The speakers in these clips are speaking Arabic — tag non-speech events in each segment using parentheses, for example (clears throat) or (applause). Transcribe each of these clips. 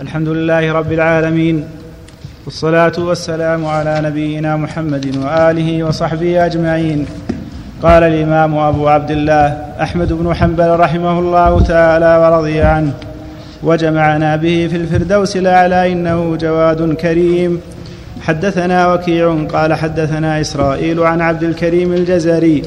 الحمد لله رب العالمين والصلاة والسلام على نبينا محمد وآله وصحبه أجمعين. قال الإمام أبو عبد الله أحمد بن حنبل رحمه الله تعالى ورضي عنه وجمعنا به في الفردوس الأعلى إنه جواد كريم. حدثنا وكيع قال حدثنا إسرائيل عن عبد الكريم الجزري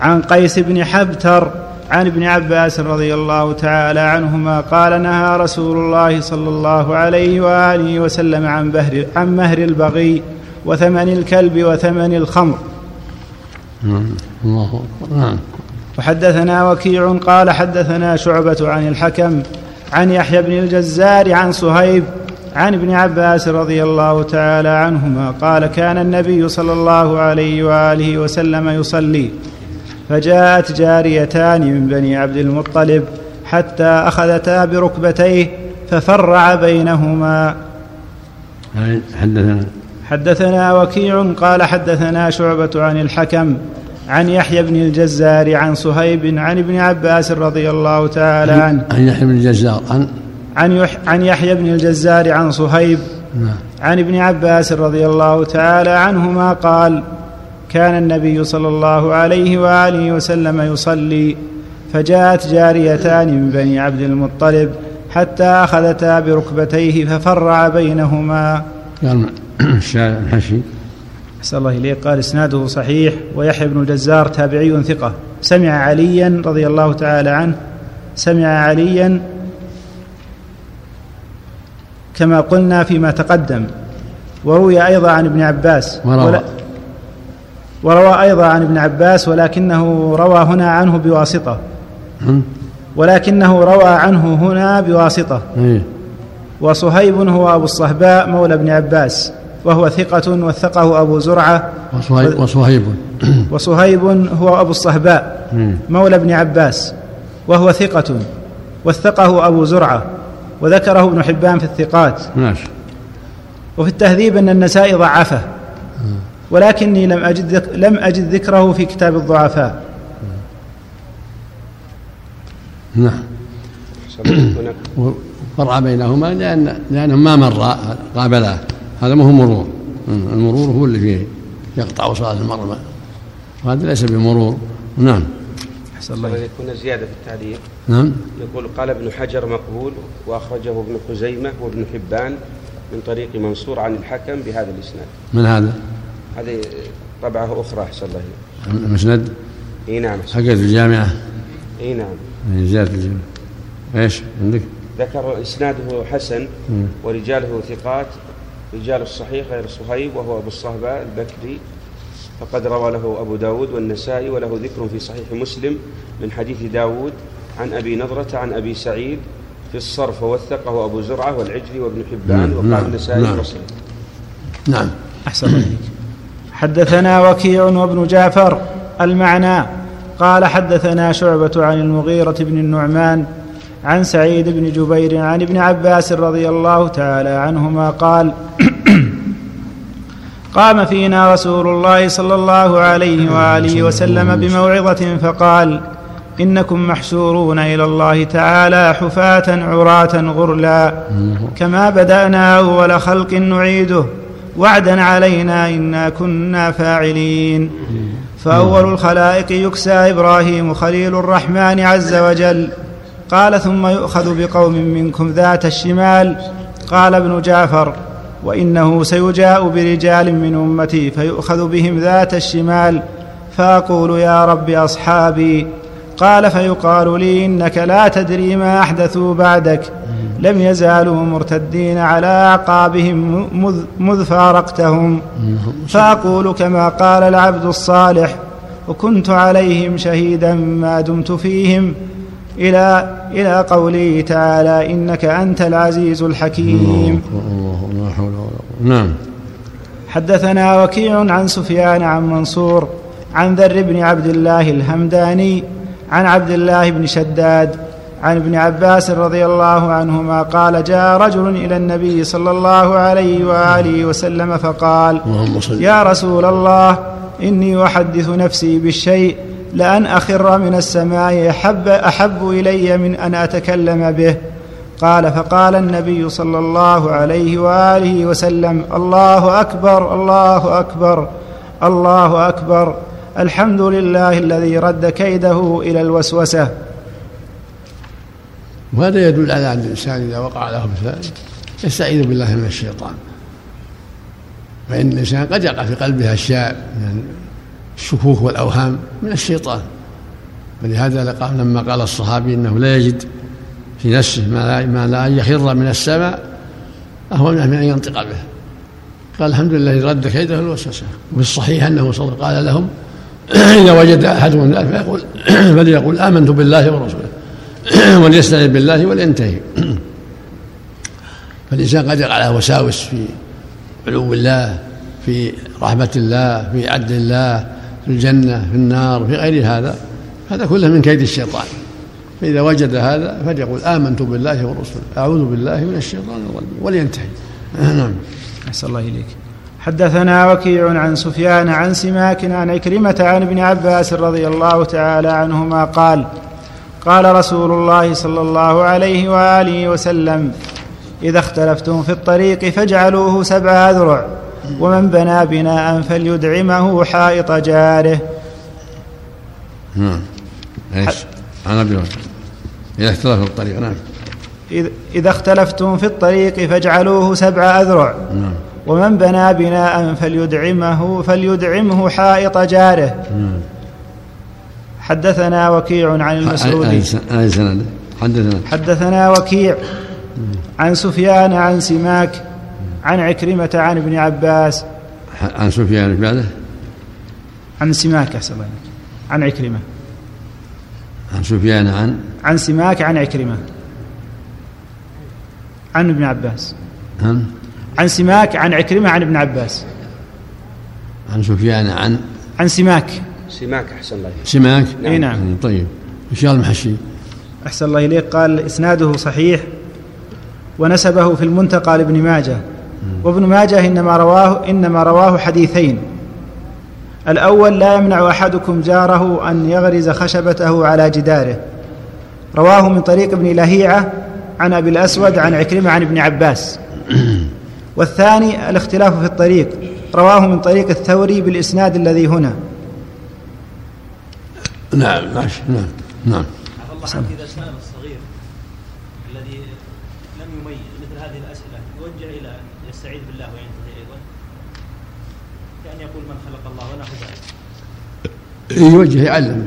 عن قيس بن حبتر عن ابن عباس رضي الله تعالى عنهما قال نهى رسول الله صلى الله عليه وآله وسلم عن بهر عن مهر البغي وثمن الكلب وثمن الخمر. الله نعم. وحدثنا وكيع قال حدثنا شعبة عن الحكم عن يحيى بن الجزار عن صهيب عن ابن عباس رضي الله تعالى عنهما قال كان النبي صلى الله عليه وآله وسلم يصلي. فجاءت جاريتان من بني عبد المطلب حتى أخذتا بركبتيه ففرع بينهما. حدثنا حدثنا وكيع قال حدثنا شعبة عن الحكم عن يحيى بن الجزار عن صهيب عن ابن عباس رضي الله تعالى عنه. عن يحيى بن الجزار عن عن, يح عن يحيى بن الجزار عن صهيب نعم. عن ابن عباس رضي الله تعالى عنهما قال كان النبي صلى الله عليه وآله وسلم يصلي فجاءت جاريتان من بني عبد المطلب حتى أخذتا بركبتيه ففرع بينهما. قال الحشي. أحسن الله إليه قال إسناده صحيح ويحيى بن الجزار تابعي ثقة. سمع عليا رضي الله تعالى عنه سمع عليا كما قلنا فيما تقدم وروي أيضا عن ابن عباس. وروى. وروى أيضا عن ابن عباس ولكنه روى هنا عنه بواسطة. ولكنه روى عنه هنا بواسطة. إيه. وصهيب هو أبو الصهباء مولى ابن عباس وهو ثقة وثقه أبو زرعة. وصهيب وصهيب, (clears throat) وصهيب هو أبو الصهباء إيه. مولى ابن عباس وهو ثقة وثقه أبو زرعة وذكره ابن حبان في الثقات. ماشي. وفي التهذيب أن النسائي ضعفة. ولكني لم أجد لم أجد ذكره في كتاب الضعفاء. نعم. فرع بينهما لأن لأنهم ما مر قابلا هذا ما هو مرور. المرور هو اللي فيه يقطع صلاة المرء. وهذا ليس بمرور. نعم. أحسن الله يكون زيادة في التعليق. نعم. يقول قال ابن حجر مقبول وأخرجه ابن خزيمة وابن حبان من طريق منصور عن الحكم بهذا الإسناد. من هذا؟ هذه طبعة أخرى أحسن الله. المسند؟ إي نعم. حقت الجامعة؟ إي نعم. زيادة الجامعة. إيش عندك؟ ذكر إسناده حسن ورجاله ثقات رجال الصحيح غير صهيب وهو أبو الصهباء البكري. فقد روى له أبو داود والنسائي وله ذكر في صحيح مسلم من حديث داود عن أبي نضرة عن أبي سعيد في الصرف ووثقه أبو زرعة والعجلي وابن حبان نعم وقال نعم. النسائي نعم. نعم. أحسن حدثنا وكيع وابن جعفر المعنى قال حدثنا شعبة عن المغيرة بن النعمان عن سعيد بن جبير عن ابن عباس رضي الله تعالى عنهما قال (clears throat) قام فينا رسول الله صلى الله عليه وآله وسلم بموعظة فقال إنكم محشورون إلى الله تعالى حفاة عراة غرلا كما بدأنا أول خلق نعيده وعدا علينا إنا كنا فاعلين. فأول الخلائق يكسى إبراهيم خليل الرحمن عز وجل. قال ثم يؤخذ بقوم منكم ذات الشمال. قال ابن جعفر وإنه سيجاء برجال من أمتي فيؤخذ بهم ذات الشمال. فأقول يا رب أصحابي قال فيقال لي إنك لا تدري ما أحدثوا بعدك. لم يزالوا مرتدين على أعقابهم مذ, فارقتهم. فأقول كما قال العبد الصالح وكنت عليهم شهيدا ما دمت فيهم. إلى إلى قوله تعالى إنك أنت العزيز الحكيم. الله لا حول ولا قوة نعم. حدثنا وكيع عن سفيان عن منصور عن ذر بن عبد الله الهمداني عن عبد الله بن شداد عن ابن عباس رضي الله عنهما قال جاء رجل إلى النبي صلى الله عليه وآله وسلم فقال يا رسول الله إني أحدث نفسي بالشيء لأن أخر من السماء أحب, أحب إلي من أن أتكلم به. قال فقال النبي صلى الله عليه وآله وسلم الله أكبر الله أكبر الله أكبر. الحمد لله الذي رد كيده إلى الوسوسة. وهذا يدل على أن الإنسان إذا وقع له مثال يستعيذ بالله من الشيطان. فإن الإنسان قد يقع في قلبه أشياء من الشكوك والأوهام من الشيطان. ولهذا لما قال الصحابي إنه لا يجد في نفسه ما لا, ما لا يخر من السماء أهون من أن ينطق به. قال الحمد لله رد كيده الوسوسة وفي الصحيح أنه صلى الله قال لهم (clears throat) إذا وجد أحدهم فيقول (clears throat) فليقول آمنت بالله ورسوله. (clears throat) وليستعذ بالله ولينتهي. (clears throat) فالإنسان قد يقع على وساوس في علو الله في رحمة الله في عدل الله في الجنة في النار في غير هذا هذا كله من كيد الشيطان. فإذا وجد هذا فليقول آمنت بالله ورسوله أعوذ بالله من الشيطان الرجيم ولينتهي. (clears throat) نعم. أحسن الله إليك. حدثنا وكيع عن سفيان عن سماك عن عكرمة عن ابن عباس رضي الله تعالى عنهما قال قال رسول الله صلى الله عليه وآله وسلم إذا اختلفتم في الطريق فاجعلوه سبع أذرع ومن بنى بناء فليدعمه حائط جاره. نعم. إيش؟ عن ابي إذا اختلف الطريق نعم. إذا اختلفتم في الطريق فاجعلوه سبع أذرع نعم. ومن بنى بناء فليدعمه فليدعمه حائط جاره. نعم. حدثنا وكيع عن المسعود أي سند؟ حدثنا. حدثنا وكيع عن سفيان عن سماك عن عكرمة عن ابن عباس. عن سفيان بعده عن سماك أحسن عن عكرمة. عن سفيان عن؟ عن سماك عن عكرمة. عن ابن عباس. عن؟ عن سماك عن عكرمة عن ابن عباس. عن سفيان عن؟ عن سماك. سماك أحسن الله سماك؟ نعم. إي نعم. طيب. إيش المحشي؟ أحسن الله إليك. قال إسناده صحيح ونسبه في المنتقى لابن ماجه. وابن ماجه إنما رواه إنما رواه حديثين. الأول لا يمنع أحدكم جاره أن يغرز خشبته على جداره. رواه من طريق ابن لهيعة عن أبي الأسود عن عكرمة عن ابن عباس. (coughs) والثاني الاختلاف في الطريق. رواه من طريق الثوري بالإسناد الذي هنا. نعم ماشي نعم نعم. إذا سأل الصغير الذي لم يميز مثل هذه الأسئلة يوجه إلى أن يستعيذ بالله وينتهي أيضا كأن يقول من خلق الله ونحو ذلك. يوجه يعلم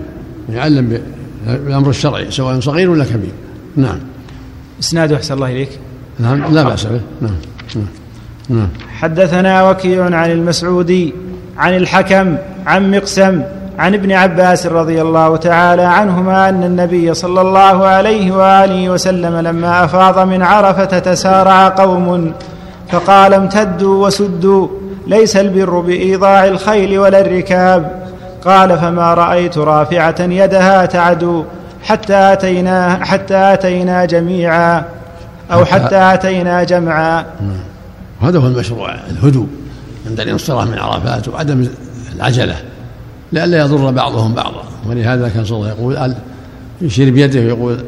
يعلم بالأمر الشرعي سواء صغير ولا كبير. نعم. إسناده أحسن الله إليك. نعم لا بأس به. نعم نعم, نعم. حدثنا وكيع عن المسعودي عن الحكم عن مقسم عن ابن عباس رضي الله تعالى عنهما أن النبي صلى الله عليه وآله وسلم لما أفاض من عرفة تسارع قوم فقال امتدوا وسدوا ليس البر بإيضاع الخيل ولا الركاب. قال فما رأيت رافعة يدها تعدو حتى آتينا حتى آتينا جميعا أو حتى آتينا جمعا. هذا هو المشروع الهدوء. عند الانصراف من عرفات وعدم العجلة. لئلا يضر بعضهم بعضا. ولهذا كان صلى الله عليه وسلم يقول يشير بيده ويقول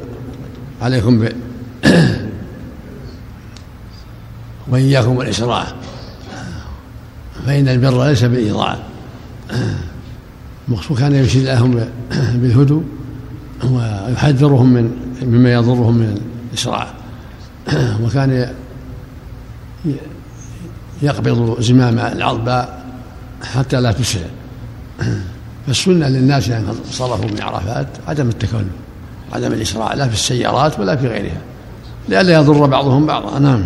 عليكم ب وإياكم والإسراع فإن البر ليس بالإضاعة المقصود كان يشير لهم بالهدوء ويحذرهم من مما يضرهم من الإسراع وكان يقبض زمام العظباء حتى لا تسرع. فالسنة للناس إذا يعني صرفوا من عرفات عدم التكلف عدم الإسراع لا في السيارات ولا في غيرها لئلا يضر بعضهم بعضا. نعم.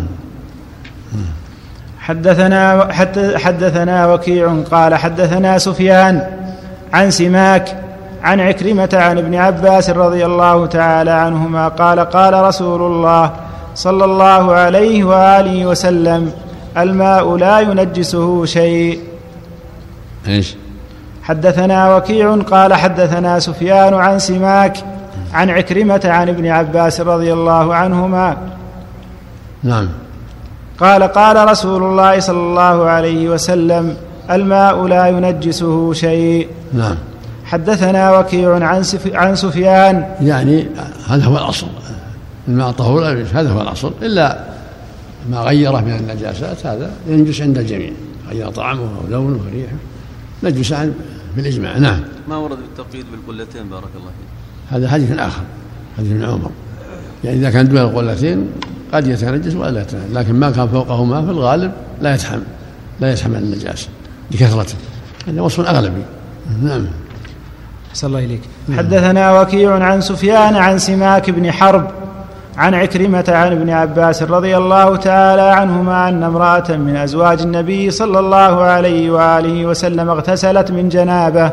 حدثنا حدثنا وكيع قال حدثنا سفيان عن سماك عن عكرمة عن ابن عباس رضي الله تعالى عنهما قال قال رسول الله صلى الله عليه وآله وسلم الماء لا ينجسه شيء. إيش؟ حدثنا وكيع قال حدثنا سفيان عن سماك عن عكرمة عن ابن عباس رضي الله عنهما. نعم. قال قال رسول الله صلى الله عليه وسلم الماء لا ينجسه شيء. نعم. حدثنا وكيع عن عن سفيان. يعني هذا هو الأصل. الماء طهور هذا هو الأصل. إلا ما غيره من النجاسات هذا ينجس عند الجميع. غير طعمه أو لونه وريحه نجس عن بالإجماع. نعم. ما ورد بالتقييد بالقلتين؟ بارك الله فيك. هذا حديث آخر حديث ابن عمر. يعني إذا كان دون القلتين قد يتنجس ولا لا يتنجس لكن ما كان فوقه ماء في الغالب لا يتحمل لا يتحمل النجاسة لكثرته. هذا وصف أغلبي. نعم. أحسن الله إليك. حدثنا وكيع عن سفيان عن سماك بن حرب عن عكرمة عن ابن عباس رضي الله تعالى عنهما أن امرأة من أزواج النبي صلى الله عليه وآله وسلم اغتسلت من جنابه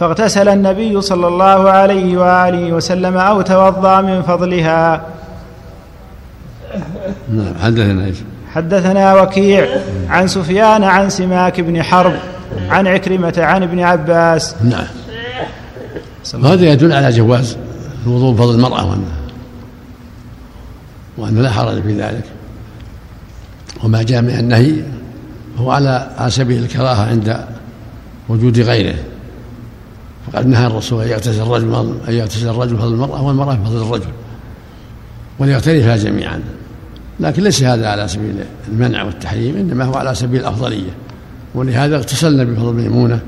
فاغتسل النبي صلى الله عليه وآله وسلم أو توضأ من فضلها. نعم حدثنا حدثنا وكيع عن سفيان عن سماك بن حرب عن عكرمة عن ابن عباس. نعم. وهذا يدل على جواز الوضوء بفضل المرأة وأن وأن لا حرج في ذلك. وما جاء من النهي هو على على سبيل الكراهة عند وجود غيره. فقد نهى الرسول أن يغتسل الرجل أن يغتسل الرجل بفضل المرأة والمرأة بفضل الرجل وليغترفها جميعا. لكن ليس هذا على سبيل المنع والتحريم إنما هو على سبيل الأفضلية. ولهذا اغتسلنا بفضل ميمونة.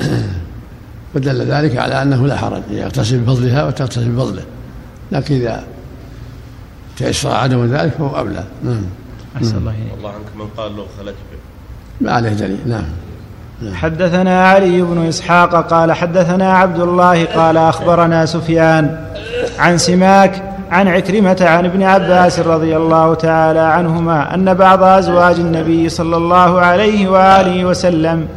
(clears throat) ودل ذلك على أنه لا حرج يغتسل بفضلها وتغتسل بفضله. لكن إذا تيسر عدم ذلك فهو أولى نعم. أحسن الله إليك. الله عنك من قال له خلج ما عليه دليل. نعم. حدثنا علي بن إسحاق قال حدثنا عبد الله قال أخبرنا سفيان عن سماك عن عكرمة عن ابن عباس رضي الله تعالى عنهما أن بعض أزواج النبي صلى الله عليه وآله وسلم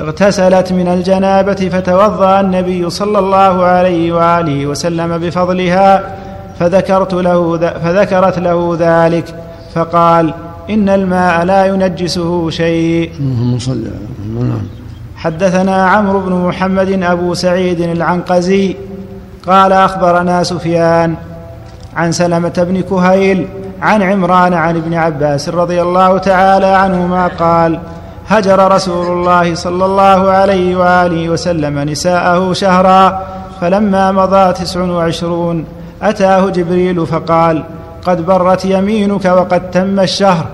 اغتسلت من الجنابة فتوضأ النبي صلى الله عليه وآله وسلم بفضلها فذكرت له فذكرت له ذلك فقال إن الماء لا ينجسه شيء. اللهم صل على حدثنا عمرو بن محمد أبو سعيد العنقزي قال أخبرنا سفيان عن سلمة بن كهيل عن عمران عن ابن عباس رضي الله تعالى عنهما قال هجر رسول الله صلى الله عليه وآله وسلم نساءه شهرا فلما مضى تسع وعشرون أتاه جبريل فقال قد برت يمينك وقد تم الشهر.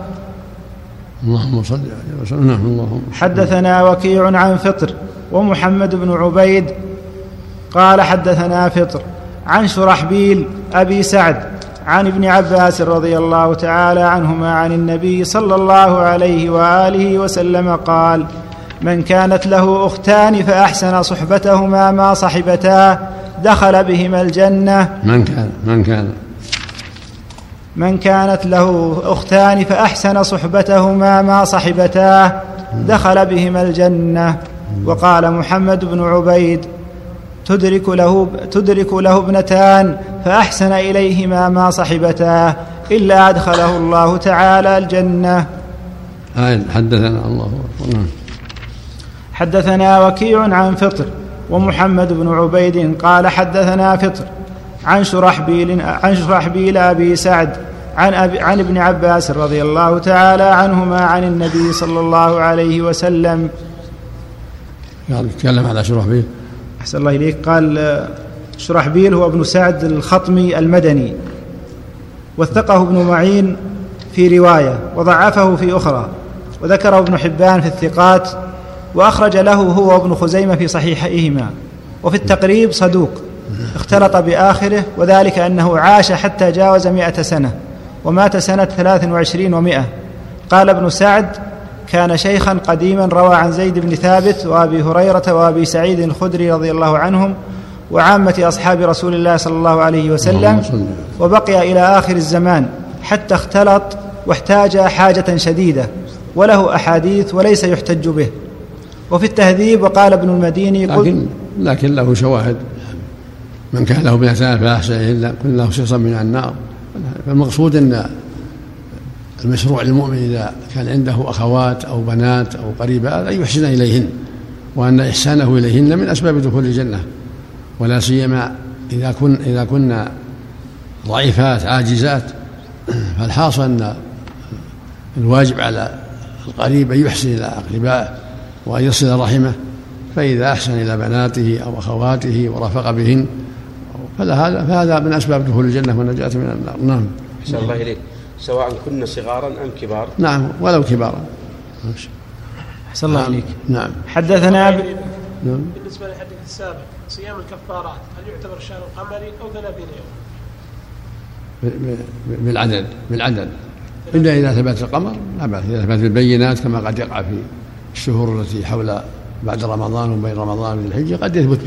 اللهم صل عليه وسلم. نعم اللهم حدثنا وكيع عن فطر ومحمد بن عبيد قال حدثنا فطر عن شرحبيل أبي سعد عن ابن عباس رضي الله تعالى عنهما عن النبي صلى الله عليه وآله وسلم قال من كانت له أختان فأحسن صحبتهما ما صحبتاه دخل بهما الجنة. من كان من كان؟ من كانت له أختان فأحسن صحبتهما ما صحبتاه دخل بهما الجنة. وقال محمد بن عبيد تدرك له تدرك له ابنتان فأحسن إليهما ما صحبتاه إلا أدخله الله تعالى الجنة. آه حدثنا الله. أكبر نعم. حدثنا وكيع عن فطر ومحمد بن عبيد قال حدثنا فطر عن شرحبيل عن شرحبيل أبي سعد عن أبي عن ابن عباس رضي الله تعالى عنهما عن النبي صلى الله عليه وسلم. قال يتكلم على شرحبيل أحسن الله إليك. قال آه، شرحبيل هو ابن سعد الخطمي المدني. وثقه ابن معين في رواية وضعفه في أخرى. وذكره ابن حبان في الثقات وأخرج له هو وابن خزيمة في صحيحيهما. وفي التقريب صدوق. اختلط بآخره وذلك أنه عاش حتى جاوز مئة سنة ومات سنة ثلاث وعشرين ومائة قال ابن سعد كان شيخا قديما روى عن زيد بن ثابت وأبي هريرة وأبي سعيد الخدري رضي الله عنهم وعامة أصحاب رسول الله صلى الله عليه وسلم. وبقي إلى آخر الزمان حتى اختلط واحتاج حاجة شديدة وله أحاديث وليس يحتج به. وفي التهذيب وقال ابن المديني لكن لكن له شواهد. من كان له ابنتان فاحسن الا كن له شخصا من النار. فالمقصود إن المشروع للمؤمن إذا كان عنده أخوات أو بنات أو قريبات أن يحسن إليهن وأن إحسانه إليهن من أسباب دخول الجنة. ولا سيما إذا كن إذا كنا ضعيفات عاجزات فالحاصل أن الواجب على القريب أن يحسن إلى أقربائه. وأن يصل رحمه فإذا أحسن إلى بناته أو أخواته ورفق بهن فلا هذا فهذا من أسباب دخول الجنة والنجاة من النار. نعم. أحسن الله إليك. سواء كنا صغارا أم كبار. نعم ولو كبارا. أحسن الله إليك. نعم. حدثنا ب... نعم. بالنسبة للحديث السابق صيام الكفارات هل يعتبر شهر قمري أو 30 يوم؟ بالعدد بالعدد. إلا إذا ثبت القمر لا بأس. إذا ثبت البينات كما قد يقع في الشهور التي حول بعد رمضان وبين رمضان من الحجة قد يثبت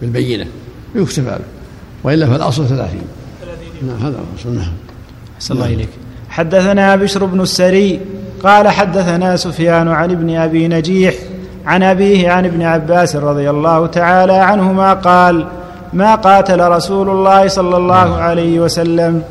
بالبينة يكتفى به وإلا فالأصل ثلاثين. 30 يوم نعم هذا الأصل نعم. أحسن الله إليك. حدثنا بشر بن السري قال حدثنا سفيان عن ابن أبي نجيح عن أبيه عن ابن عباس رضي الله تعالى عنهما قال ما قاتل رسول الله صلى الله عليه وسلم.